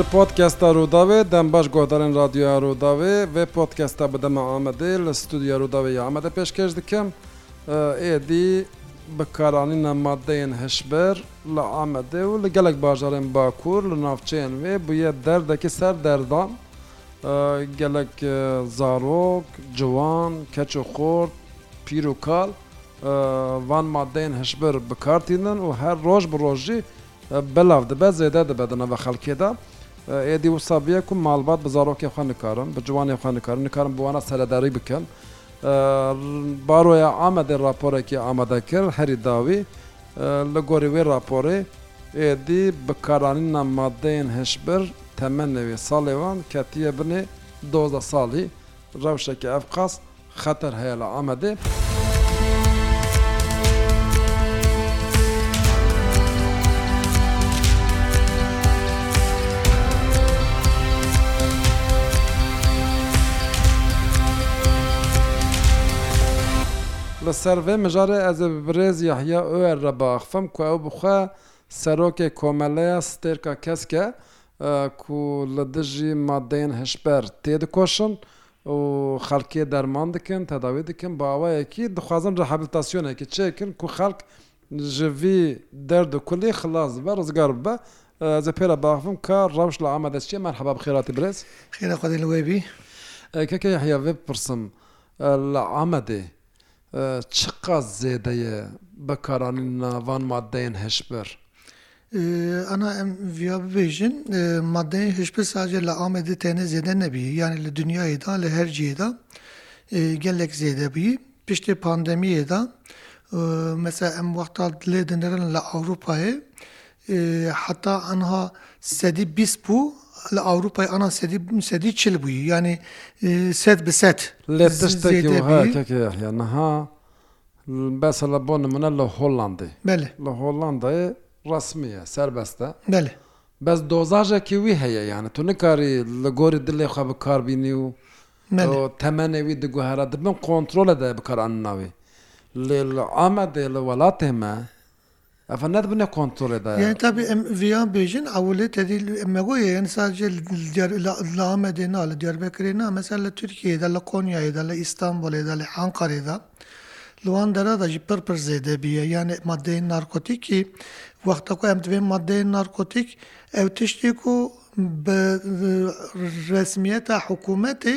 Ji podkesta Rûdawê dembaş guhdarên Radyoya Rûdawê vê podkesta bi dema Amedê li Stûdyoya Rûdawê ya Amedê pêşkêş dikim. Êdî bi karanîna madeyên hişbir Li Amedê û li gelek bajarên Bakur li navçeyên wê bûye derdekî ser derdan. Gelek zarok, ciwan, keç û xort, pîr û kal van madeyên hişbir bi kar tînin û her roj bi roj jî belav dibe, zêde dibe di nava xelkê de. Êdî wisa bûye ku malbat bi zarokê xwe nikarin, bi ciwanê xwe nikarin, nikarin bi wan re serederî bikin. Baroya Amedê raporekê amade kir, herî dawî li gorî wê raporê êdî bikaranîna madeyên hişbir temenê wê salê wan ketiye binê duwazdeh salî, rewşeke evqas xeter heye li Amedê. Li ser vê mijarê ez ê bi birêz Yahya Oer re biaxivim ku ew bi xwe serokê komeleya stêrka kesk e ku li dijî madeyên hişber tê dikoşin û xelkê derman dikin, tedawî dikin, bi awayekî dixwazin rehabilitasyonekî çêkin ku xelk Ji vî derd û kulî xilas bibe, rizgar bibe. Ez ê pê re biaxivim ka rewş li Amedê çi ye. Merheba bi xêratî birêz. Xêra Xwedê li wê bî. Keke Yehya vê bipirsim, li Amedê çiqas zêde ye bikaranîna van madeyên hişbir? Ana em viya bibêjin, madeyên hişbir sadece li Amedê tene zêde nebîyî, yanî li dinyayê de li her cihê de gelek zêde bîyî. Piştê pandemiyê de mesela em wexta lê dinirin li Ewropayê heta anha sedî bîst bû, li Ewropayê ana sedî sedî çil bûyî. Yanî sed bi sed zêde bîyî. Lê tiştekî wiha keke Yahya niha Mesela bo nimune li Hollandê. Belê. Li Hollandayê resmî ye, serbest e. Belê. Bes dozajekî wî heye yanî tu nikarî li gorî dilê xwe bi kar bînî û Belê. temenê wî diguhere di bin kontrole de ye bikaranîna wî. Lê li Amedê li welatê me Ev ne dibine kontrolê de. Yanî tevî em viyan bêjin ewilê tedî em megoye yanî sadece li li Amedê na, li Diyarbekirê na mesela li Tirkiyeyê de, li Konyayê de, li Îstanbulê de, li Enqerê de, li wan dera de jî pir pir zêde bûye. Yanî madeyên narkotîkî wexta ku em divên madeyên narkotîk ew tiştê ku bi resmiyeta hikûmetê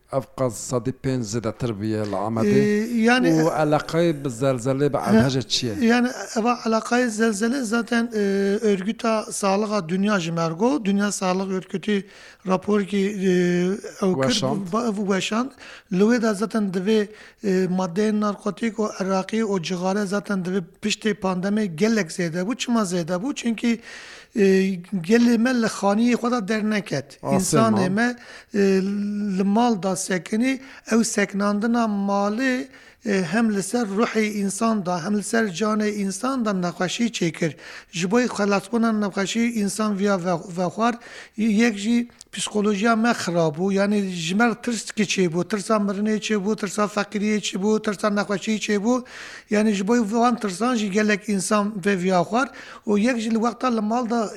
Ev qas sedî pênc zêdetir bûye li Amedê û eleqeyê bi zelzelê bi erdhejê çi ye? Yanî eva eleqeyê zelzelê zaten Örgûta Saxlixa Dinya ji mer got. Dinya Saxlix Örgûtî raporekî ew kir û weşand. Li wê de zaten divê madeyên narkotîk û eraqî û cixare zaten divê piştê pandemê gelek zêde bû. Çima zêde bû? Çimkî gelê me li xaniyê xwe de derneket. Însanê me li mal da sekinî, ew sekinandina malê hem li ser ruhê însan da hem li ser canê însan da nexweşî çêkir. Ji bo xelasbûna nexweşî însan viya vexwar, yek jî psîkolojiya me xirab bû. Yanî ji me re tirskî çêbû, tirsa mirinê çêbû, tirsa feqîriyê çêbû, tirsa nexweşî çêbû. Yanî ji bo van tirsan jî gelek însan ve viya xwar û yek jî li wexta li mal da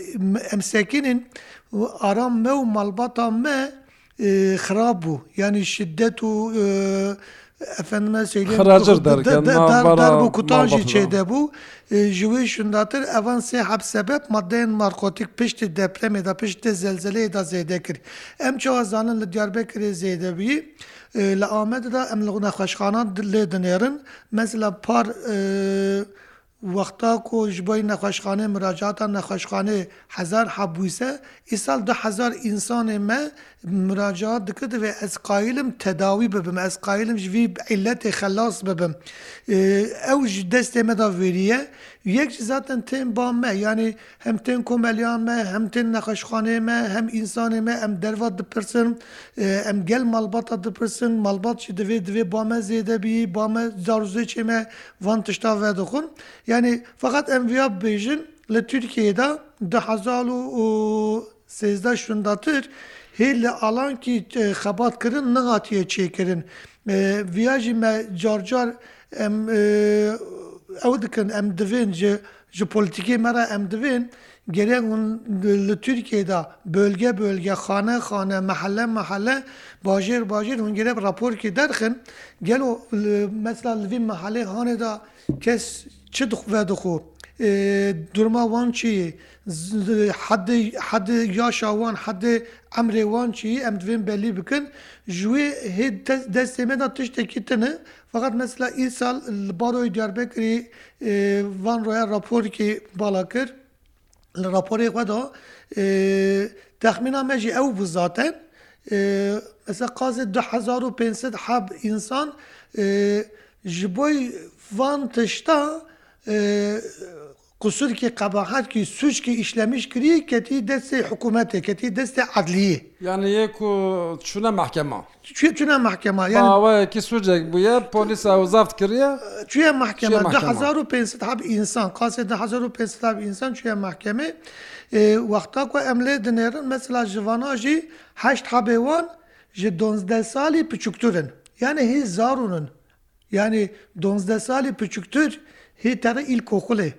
em sekinîn Û ara me û malbata me xirab bû. Yanî şiddet û efendime seylem Xiracir derken na vera darb û kutan jî malbata de. çêde bû. Ji wê şundatir evan sê heb sebeb madeyên markotîk piştî depremê de, piştî zelzeleyê de zêde kir. Em çawa zanin li Diyarbekirê zêde bûyî. Li Amedê de em li nexweşxanan lê dinêrin. Mesela par Wexta ku ji bo nexweşxanê muracata nexweşxanê hezar heb bûyse, îsal du hezar însanê me muracaat dikir divê ez qayîl im tedawî bibim, ez qayîl im ji vî îlletê xelas bibim. Ew ji destê me de vêrî ye. Yek jî zaten tên ba me yanî. Hem tên komeliyan me, hem tên nexweşxaneyê me, hem însanê me em derva dipirsin. Em gel malbata dipirsin. Malbat jî divê divê ba me zêde bî, ba me zar û zêçê me van tişta vedixwin. Yanî feqet em viya bibêjin li Tirkiyeyê de du hezar û Sêzdeh şûndatir hê li alankî xebat kirin nehatiye çêkirin. Viya jî me car car em ew dikin em divên ji ji polîtîkê me re em divên gerek hûn li Tirkiyeyê de bölge bölge, xane xane, mehelle mehelle, bajêr bajêr hûn gerek raporkê derxin gelo mesela li vî mehelê hanê de kes çi vedixwe durma wan çi yê Heddê heddê yaşa wan, heddê emrê wan çi ye em divên belî bikin. Ji wê hê de destê me de tiştekî tune. Feqet mesela îsal li Baroyê Diyarbekirê van roya raporkê bala kir. Li raporê xwe de texmîna me jî ew bû zaten. Mesela qasê du hezar û pênc sed heb însan ji bo van tişta Qusirkî, qebahekî, sûckî îşlemiş kirî ketî destê hikûmetê, ketî destê edlîyê. Yanî yê ku çûne mehkema. Çûye çûne mehkema. Bi awayekî sûcek bûye, polîs ew zebt kirîye. Çûye mehkema. Di hezar û pênc sed heb însan, qasê di hezar û pênc sed heb însan çûye mehkemê. Wexta ku em lê dinêrin mesela ji vana jî heşt hebê wan ji donzdeh salî piçûktir in. Yanî hê zarûn in. Yanî donzdeh salî piçûktir hê terê îlkoxulê.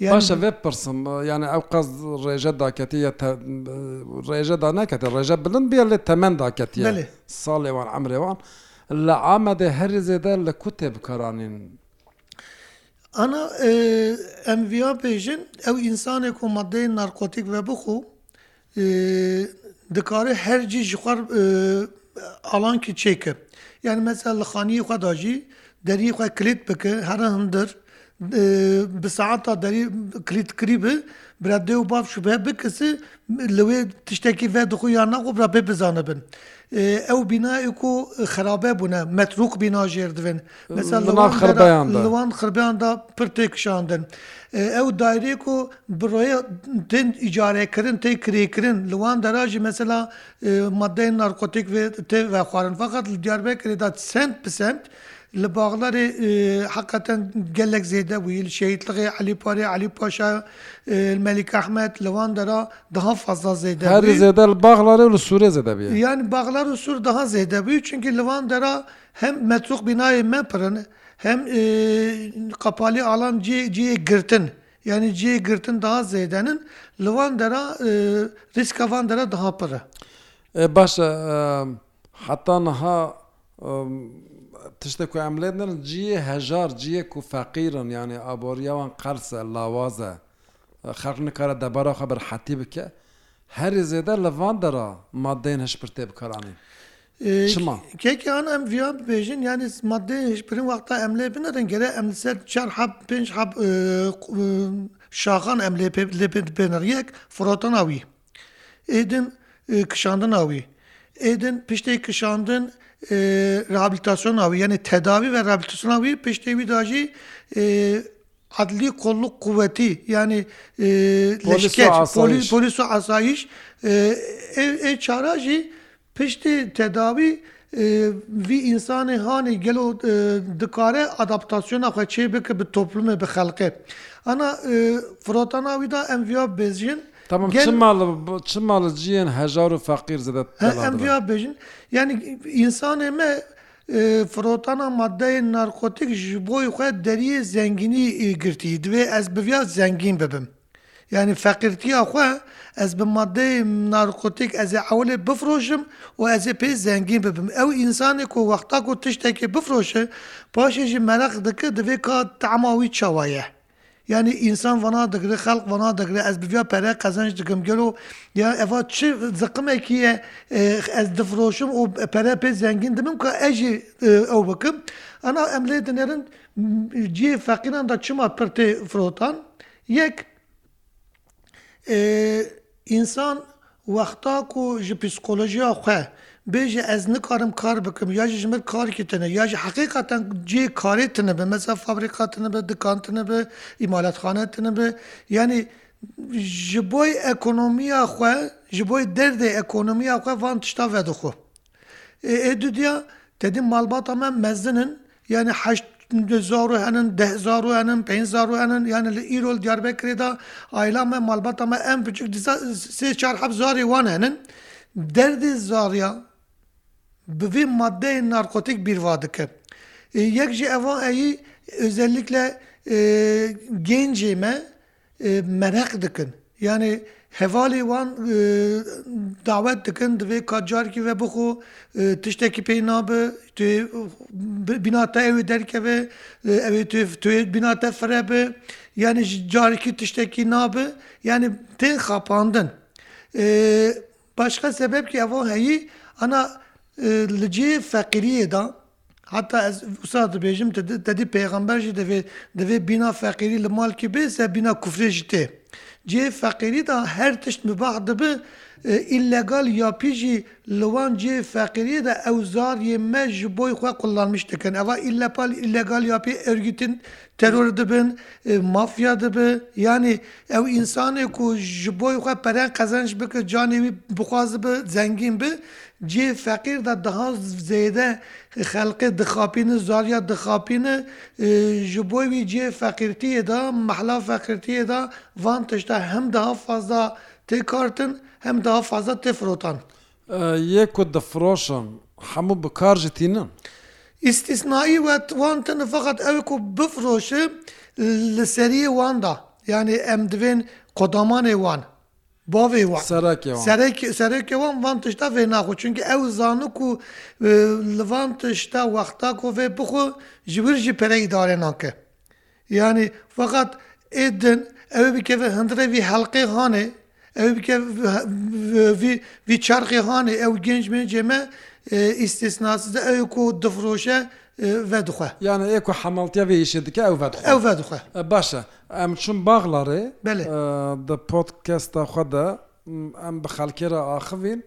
Baş e vê pirsim, yanî ew qas rêje daketiye te rêje da neketiye rêje bilind bûye lê temen daketiye salê wan emrê wan li Amedê herî zêde li ku tê bikaranîn? Ana em viya bêjin ew însanê ku madeyên narkotîk vebixwe dikare her cî ji xwe alankî çêke. Yanî mesela li xaniyê xwe de jî deriyê xwe kilît bike here hundir bi saeta derî kilît kirî bi bila dê û bav şubehe bikisi li wê tiştekî vedixwe ya ne bila pê bizanibin. Ew bînayê ku xerabe bûne metrûk bîna jêr divin. Mesela li wan xirbeyan de. Li wan xirbeyan de pir tê kişandin. Ew daireyê ku bi royê tên îcarekirin, tê kirêkirin. Li wan dera jî mesela madeyên narkotîk vê tê vexwarin. Feqet li Diyarbekirê de semt bi semt, li Baxlerê heqeten gelek zêde bûye, li Şehîtliqê, Elî Parê, Elî Paşa, li Melîk Ehmed, li wan dera daha fazla zêde bûye. Herî zêde li Baxlerê û li Sûrê zêde bûye. Yani Baxler û Sûr daha zêde bûye. Çimkî li wan dera Hem metûq bînayê me pir in, hem qepalê alan cihê girtin yanî cihê girtin daha zêden in. Li van dera rîska van dera daha pir e. Baş e, heta niha tiştê ku em lê din cihê hejar, cihê ku feqîr in yanî aboriya wan qers e, lawaz e, xelk nikare debara xwe bi rihetî bike. Herî zêde li van dera madeyên hişbirtê bikaranîn. Çima? Kekê an em viya bibêjin yani madeyê hişbirîn wexta em lê binerin gere em li ser çar heb pênc heb şaxan em lê bênir yek firotana wî ê din kişandina wî ê din piştê kişandin rehabilitasyona wî yanî tedavî ve rehabilitasyona wî piştê wî de jî edlî kolluk quwetî yanî leşker polîs û asayiş ê çara jî Piştî tedawî vî însanê hanê gelo dikare adaptasyona xwe çê bike bi toplûmê bi xelqê. Ana firotana wî da em vîya bêjin. Tamam çima li ciyên hejar û feqîr zêde belavdibin? Em vîya bêjin yanî însanê me firotana maddeyên narkotîk ji bo xwe deriyê zengînî girtî. Divê ez bi vîya zengîn bibim. Yanî feqîrtiya xwe ez bi madeyê narkotîk ez ê ewilê bifroşim û ez ê pê zengîn bibim. Ew însanê ku wexta ku tiştekê bifroşe paşê jî mereq dike divê ka tema wî çawa ye. Yanî însan vana digre, xelq vana digre ez bi vîya pere qezenç dikim. Gelo ya eva çi ziqimekî ye ez difroşim û pere pê zengîn dibim ka ez jî ew bikim. Ana em lê dinerin cihê feqîran de çima pir tê firotan? Yek, însan wexta ku ji psîkolojiya xwe bêje ez nikarim kar bikim ya jî ji min karkî tune ya jî heqîqeten cihê karê tune be mesela fabrîka tune be, dikan tune be, îmalatxane tune be yanî ji bo ekonomiya xwe ji bo derdê ekonomiya xwe van tişta vedixwe. Ê dudya tedî malbata me mezin in yanî heşt zaro henin, deh zaro henin, pênc zaro henin yanî li îro li Diyarbekirê de aîla me malbata me en biçûk disa sê çar heft zarê wan henin. Derdê zariya bi vê maddeyên narkotîk bîrva dike. Yek ji evan eyî ozellîkle gêncê me mereq dikin yanî hevalê wan dawet dikin divê ka carikî ve bixwe tiştekî pey nabe tu yê bîna te ew ê derkeve ew ê tu yê bîna te firebe yanî ji carikî tiştekî nabe yanî tên xapandin. Başka sebeb ki evo heyî ana li cihê feqîriyê de heta ez wisa dibêjim tu te dî pêxember jî divê divê bîna feqîrî li mal kî bê se bîna kufrê jî tê. Cihê feqîrî de her tişt mubah dibi îllegal yapî jî li wan cihê feqîriyê de ew zariyê me ji boy xwe qullanmiş dikin. Eva îllepal îllegal yapî örgîtin Teror dibin, mafya dibe, yanî ew însanê ku ji boy xwe pere qezenc bike, canê wî bixwazibe zengîn be, cihê feqîr de daha zêde xelkê dixapîne, zaliya dixapîne, ji boy wî cihê feqîrtiyê de, mehla feqîrtiyê de van tişta hem daha fazla tê kartin hem daha fazla tê firotan. Yê ku difiroşin hemû bi kar jî tînin. Îstîsnaî we wan tune feqet ew ku bifiroşe li seriyê wan de yanî em divên qodamanê wan, bavê wan, serekê serekê wan van tişta fêr naxwe çunke ew zani ku li van tişta wexta ku vê bixwe ji wir jî pere îdare nake. Yanî feqat ê din ew ê bikeve hundirê vî helqê hanê, ew ê bikeve vî vî çarxê hanê, ew gênc mêncê me îstîsnas de ew ê ku difiroşe vedixwe. Yanî ê ku hemaltiya vê îşê dike ew vedixwe. Ew vedixwe. Baş e. Em çûn Baxlarê. Belê. Di podkesta xwe de em bi xelkê re axivîn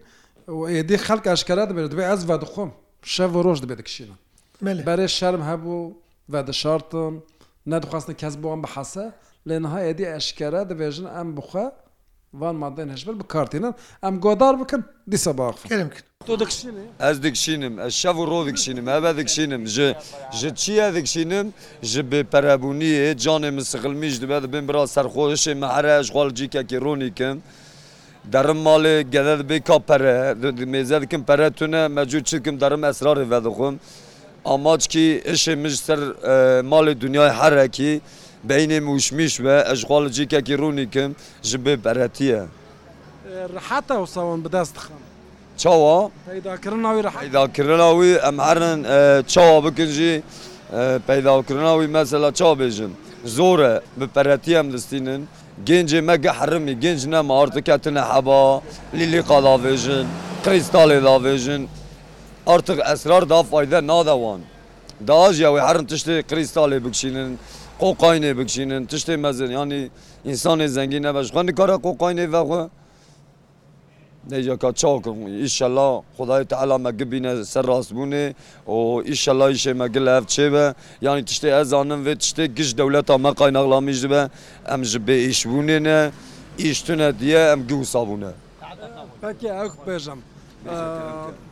û êdî xelk eşkere dibêje. Divê ez vedixwim. Şev û roj dibe dikişînin. Berê şerm hebû, vedişartin, nedixwestin kes bi wan bihese, lê niha êdî eşkere dibêjin em bi xwe van madeyên hişbir bi kar tînin, em godar bikin dîsa biaxivin. Tu dikişînî? Ez dikişînim, ez şev û roj dikişînim, eve dikişînim, ji ji çi ye dikişînim, ji bêperebûniyê, canê min siqilmîş dibe, dibin bira serxwe, hişê min here, ez xwe li cîkekî ronîk im, Derim malê gede dibê ka pere. Mêze dikim pere tune me cû çikim derim esrarê vedixwim. Amac kî hişê min ji ser malê dinyayê here kî beynê min wişmîş be ez jixwe li cîkekî rûnî kim ji bê peretiye. Rihete wisa wan bi dest dixin. Çawa? Peydakirina wî rihet. Peydakirina wî em herin çawa bikin jî peydakirina wî mesela çawa bêjim zor e bi peretiye em distînin. Gêncê me gehrimi, gênc ne mar diketine heba, lîlîqa davêjin, krîstalê davêjin. Artiq esrar da fayde nade wan. Di ajiya wê herin tiştê krîstalê bikşînin, qoqaynê bikşînin, tiştê mezin yanî însanê zengîn nebe ji xwe nikare qoqaynê vexwe. Neyê ka çawa kirin înşella xwedayê teala me gibîne ser rastbûnê û înşella îşê me gil hev çêbe. Yanî tiştê ez zanim vê tiştê giş dewleta me qaynaxlamîş dibe. Em ji bêîşbûnê ne îş tune diye em gi wisa bûne. Pekê ew bêjim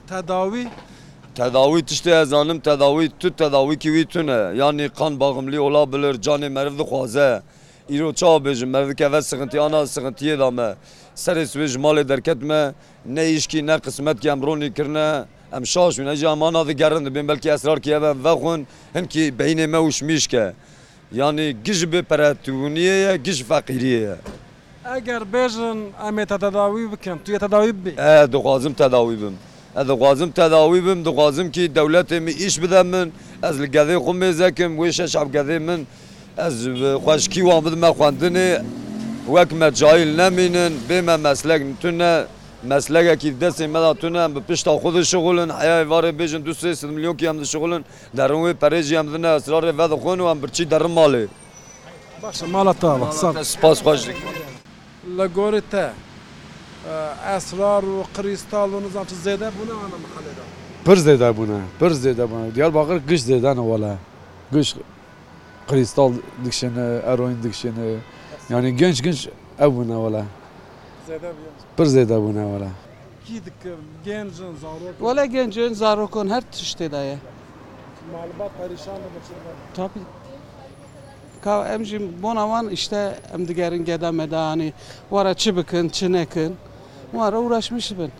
tedawî. Tedawî tiştê ez zanim tedawî tu tedawîkî wî tune. Yanî qan baximlî ola bilir canê meriv dixwaze. Îro çawa bêjim, me bikeve sixintiyan a, sixintiyê da me. Serê sibê ji malê derket me, ne îşkî ne qismetkî em ronî kirine. Em şaş bûn, ejî em ana digerin dibên belkî esrar kî hebe em vexwin, hin kî beynê me û şimîşk e. Yanî gih ji bêperetibûniyê ye, gih ji feqîriyê ye. Eger bêjin em ê te tedawî bikin, tu yê tedawî bibî? Ehe, dixwazim tedawî bim. Ez dixwazim tedawî bim, dixwazim kî dewletê min îş bide min, ez li gedê xwe mêzek im, wê şeş ev gedê min, ez xwe ji kî wan bidime xwendinê, wek me cayîl nemînin, bê me meslek tune, meslekekî di destê me de tune, em bi pişta xwe dişixulin, heyayê var ê bêjin du sê sed milyonkî em dişixulin, derin wê perê jî em dine esrarê vedixwin û em birçî derin malê. Baş e, mala te ava. Mala te spas xweş dikim. Li gorî te esrar û krîstal û nizan çi zêde bûne ana mihelê de? Pir zêde bûne, pir zêde bûne. Diyarbakir giş zêde ne wele. Giş krîstal dikişêne, eroîn dikişêne. Yanî genç genç ev bûne wele. Zêde bûye. Pir zêde bûne wele. Kî dike? Genc in, zarok in? Wele genc in, zarok in, her tiştê de ye. Malbat perîşan dibin, çi dibin? Tabî. Ka em jî bona wan îşte em digerin geda meda yanî wara çi bikin çi nekin wan re ûraşmiş bin.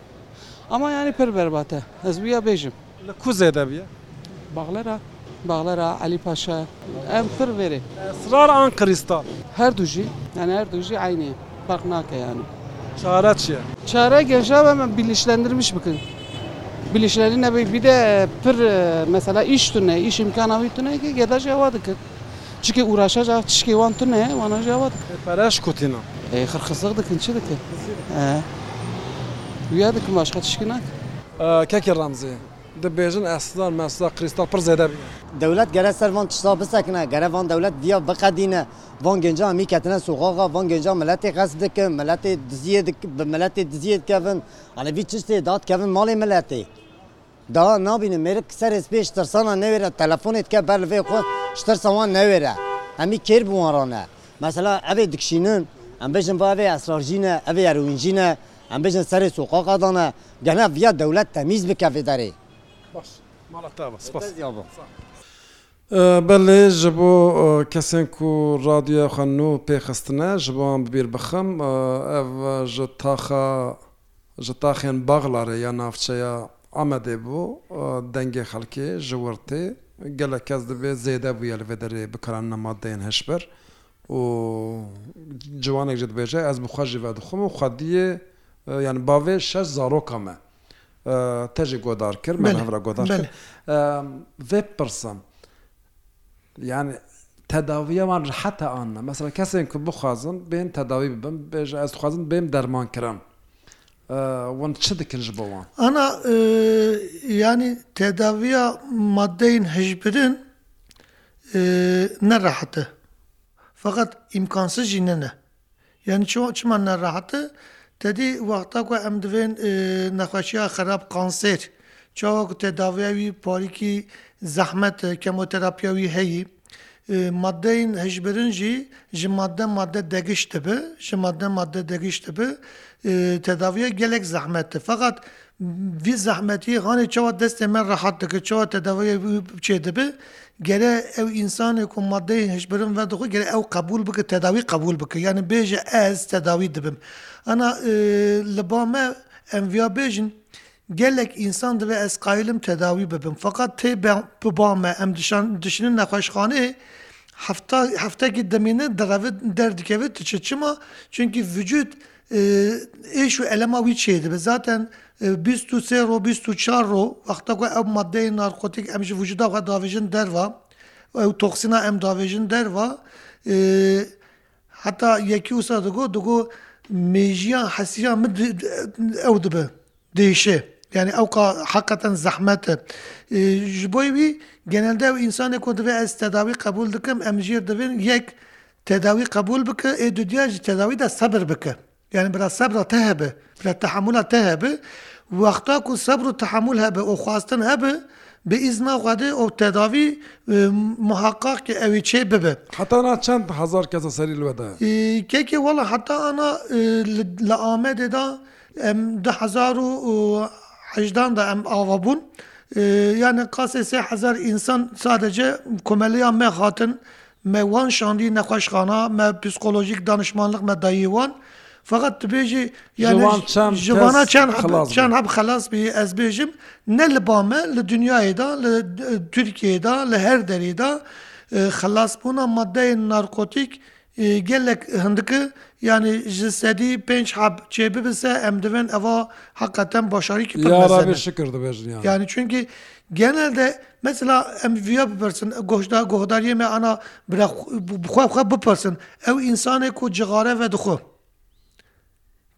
Ama yanî pir berbat e ez wiya bêjim. Li ku zêde bûye? Baxlera, Baxlera, Elî Paşa em pir verê. Esrar an Krîstal? Her du jî, yanî her du jî eynî ye ferq nake yanî. Çare çi ye? Çare genca me me bilîşlendirmiş bikin. Bilîşlenî nebê bîde pir mesela îş tune îş îmkana wî tune ki geda jî hewa dikin. Çikê ûraşa ji av çişkê wan tune ye, wana jî ava dikin. Pere ji ku tîna? Ê xirxisliq dikin, çi dikin? Xizî dikin. He. Wîya dikin başqa çişkî nakin. Kekê Remzî, Dibêjin esdar, mesdar, krîstal pir zêde bîne. Dewlet gere ser van tişta bisekine, gere van dewlet viya biqedîne. Van gencan hemî ketine soxaxa, van gencan miletê xesp dikin, miletê diziyê dikin, bi miletê diziyê dikevin. Alevî çiştê da dikevin malê miletê. Da nabîne mêrik serê spî ji tirsanan nêwêre telefonê dike ber li vê xwe ji tirsa wan nêwêre hemî kêr bi wan re ne. Mesela evê dikişînin em bêjin va evê esrar jî ne evê erowîn jî ne em bêjin serê soqaqa de ne gehna viya dewlet temîz bike vê derê. Baş mala te ava spas. Belê ji bo kesên ku radyoya xwe nû pê xistine ji bo wan bi bîr bixim ev ji taxa. Ji taxên Baxlarê ya navçeya Amedê bû, dengê xelkê ji wir tê, gelek kes divê zêde bûye li vê derê bikaranîna madeyên hişber û ciwanek jî dibêje ez bi xwe jî ve dixwim û xwediyê yanî bavê şeş zaroka me te jî godar kir, me li hev re godar kir. Vê bipirsim Yanî tedawiya wan ji heta an ne. Mesela kesên ku bixwazin bên tedawî bibin, bêje ez dixwazim bêm dermankirin. Wan çi dikin ji bo wan? Ana yanî tedawiya madeyên hişbirin ne rehet e. Feqet îmkansizjî ne ne. Yanî çi çima nerehat e? Tedî wexta ku em divên nexweşiya xerab kansêr çawa ku tedaviya wî parîkî zehmet e, kemoterapiya wî heyî, madeyên hişbirin jî ji made made degişt dibe, ji made made degişt dibe, tedaviya gelek zehmet e. Feqat Vî zehmetî hanê çawa destê me rehat dikir, çawa tedawiyê wî çê dibe, gere ew însanê ku madeyên hişbirin vedixwe gere ew qebûl bike, tedawî qebûl bike. Yanî bêje ez tedawî dibim. Ana li ba me em viya bêjin, gelek însan divê ez qayilim tedawî bibim. Feqat tê bi ba me em dişan dişinin nexweşxaneyê hefta heftekî dimîne di revin derdikeve diçe. Çima? Çimkî vücut êş û elema wî çêdibe. Zaten bîst û sê roj, bîst û çar roj wexta ku ew maddeyên narkotîk em ji vijûda xwe davêjin derva, ew toksîna em davêjin derva heta yekî wisa digot, digot mêjiya hesiya min ew dibe. Dihişe. Yanî ew ka heqeten zehmet e. Ji bo wî genelde ew însanê ku divê ez tedawî qebûl dikim, em jî divin yek tedawî qebûl bike ê dudya ji tedawî de sebir bike. Yanî bila sebra te hebe, bila tehemûla te hebe. Wexta ku sebr û tehemûl hebe û xwestin hebe bi îzna Xwedê û tedawî muheqeq ke ewê çê bibe. Heta ana çend hezar kes a serî li we de ye? Kekê wela heta ana li Amedê de Em du hezar û hejdan de em ava bûn. Yanê qasê sê hezar însan sadece komeleya me hatin, me wan şandî nexweşxana, me psîkolojîk danişmanlik me dayî wan. Feqet tu bêjî Ji wan çend ji wana kes çend heb xilas çend bû? heb xelas bî ez bêjim ne li ba me li dinyayê de li Tirkiyeyê de li her derê de xelas bûna madeyên narkotîk Gelek hindiki yanî ji sedî pênc heb çêbibise em divên eva heqa tem başarîkî pir mezin. Ya Rabî şikir dibêjin yanî. Yanî çunkî genel de mesela em vîya bipirsin goşda guhdariyê me ana bira xwe bi xwe bipirsin ew însanê ku cixare vedixwe.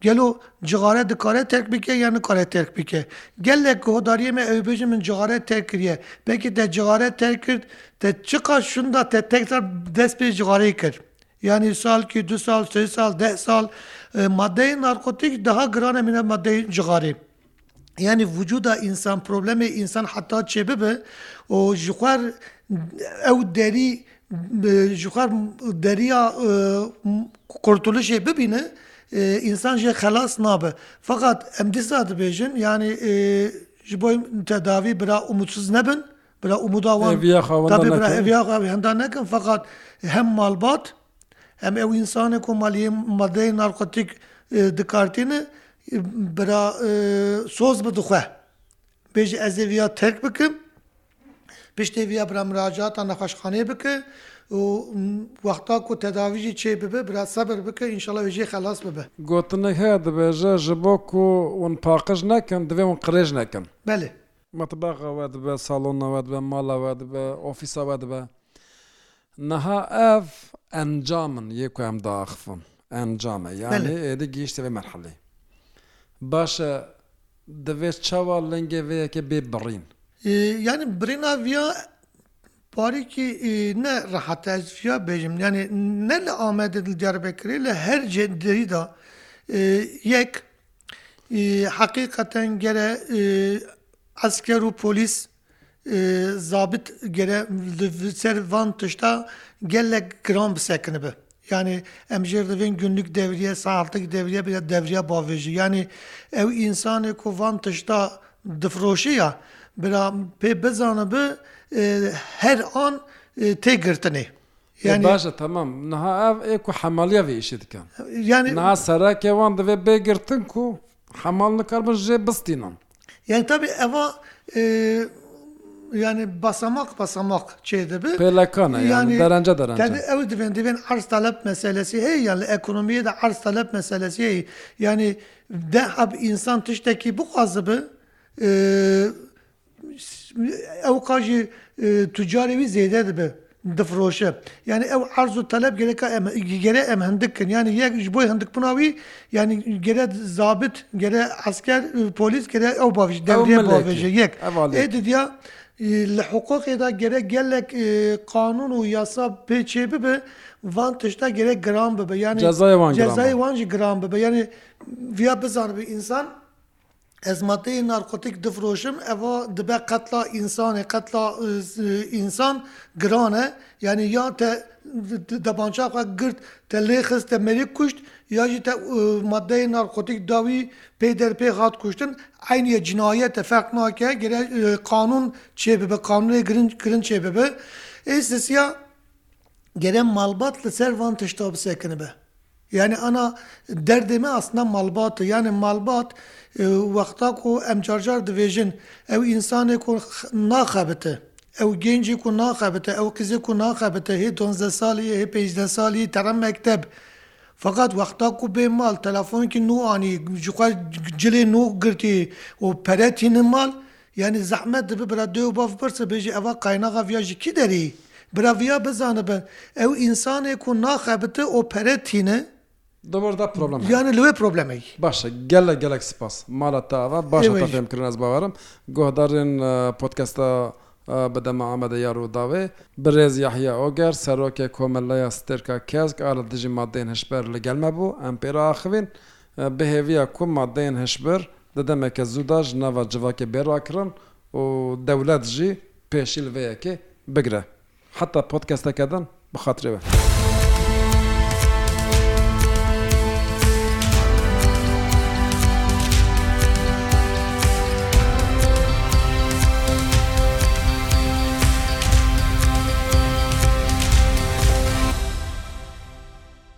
Gelo cixare dikare terk bike yan nikare terk bike? Gelek guhdariyê me ew ê bêjin min cixare terk kiriye. Belkî te cixare terk kir, te çiqas şunda te tekrar dest pê cixareyê kir? Yanî salkî, du sal, sê sal, deh sal. Madeyên narkotîk daha giran e mîna madeyên cixarê. Yanî vücuda însan, problemê însan heta çêbibe û ji xwer ew derî ji xwer deriya qurtulişê bibîne însan jê xelas nabe. Feqat em dîsa dibêjin yanî ji bo tedavî bira umîtsiz nebin. Bila umuda wan tabi bila eviya xwe henda nekin feqat hem malbat hem ew însan e ku maliyê madeyê narkotîk dikartîne bila soz bi di xwe. Bêje ez ê viya terk bikim. Piştê viya bila miracata nexweşxaneyê bike û wexta ku tedavî jî çê bibe bila sebir bike înşela wê jê xelas bibe. Gotinek heye dibêje ji bo ku wan paqij nekin divê wan qirêj nekin. Belê. Metbexa we dibe, salona we dibe, mala we dibe, ofîsa we dibe. Niha ev encam in yê ku em diaxivin. Encam e. Yanî êdî gihîştî vê merheleyê. Baş e divê çawa lingê vê yekê bê birîn? Yanî birîna viya parîkî ne rehat e. Ez viya bêjim. Yanî ne li Amedê li Diyarbekirê li her cihê di derî de yek Heqîqeten gere esker û polîs, zabit gere li ser van tişta gelek giran bisekinibe. Yanî em jê re divên gunluk devriye, saetik devriye bê ya devriya bavê jî. Yanî ew însanê ku van tişta difiroşe ya bira pê bizanibi her an tê girtinê. Yanî Baş e tamam. Niha ev ê ku hemaliya vê îşê dikin. Yanî Niha serekê wan divê bê girtin ku hemal nikar bin jê bistînin. Yanî tevî eva yanî basamak basamak çê dibi. Pêlekan e yanî derence derence. Tevî ew divên divên erz taleb meselesî heye yan li ekonomiyê de erz taleb meselesî heye. Yanî deh eb însan tiştekî bixwazibi Ew ka jî tucarê wî zêde dibe, difiroşe. Yanî ew erz û teleb gereka em gere em hindik kin. Yanî yek ji bo hindikbûna wî yanî gere zabit, gere esker, polîs gere ew bavêje, dewriye bavêje yek. Ê didiya li hiqûqê de gerek gelek qanûn û yasa pê çêbibe, van tişta gerek giran bibe. Yanî cezayê wan jî giran bibe. Yanî viya bizanibe însan Ez madeyê narkotik difroşim eva dibe qetla însanê qetla însan giran e yanî ya te debança xwe girt te lê xist te merî kuşt ya jî te madeyê narkotik da wî pê derpê hat kuştin eynî ye cinayet e ferq nake gere qanûn çêbibe qanûnê girin girin çêbibe ê sisiya gere malbat li ser van tişta bisekinibe. Yanî ana derdê me asna malbat e. Yanî malbat wexta ku em car car divêjin ew însanê ku naxebite, ew gêncê ku naxebite, ew qîzê ku naxebite hê duwazdeh salî ye, hê pêncdeh salî ye tere mekteb. Feqat wexta ku bê mal telefonkî nû anî ji xwe cilê nû girtî û pere tînin mal Yanî zehmet dibe bira dê û bav bipirse bêje eva qaynaxa viya ji kî derê ye? Bira viya bizanibe ew însanê ku naxebite û pere tîne Di wir de problem heye. yanî li wê probleme ye. Baş e. Gelek gelek spas. Mala te ava baş hata fêm kirin ez bawer im. Guhdarên podkesta bi dema Amedê ya Rûdawê. Birêz Yahya Oger, Serokê Komelleya Stêrka Kesk a li dijî madeyên hişber li gel me bû. Em pê re axivîn. Bi hêviya ku madeyên hişbir di demeke zû de ji nava civakê bê rakirin û dewlet jî pêşî li vê yekê bigire. Heta podcasteke din bi xatirê we.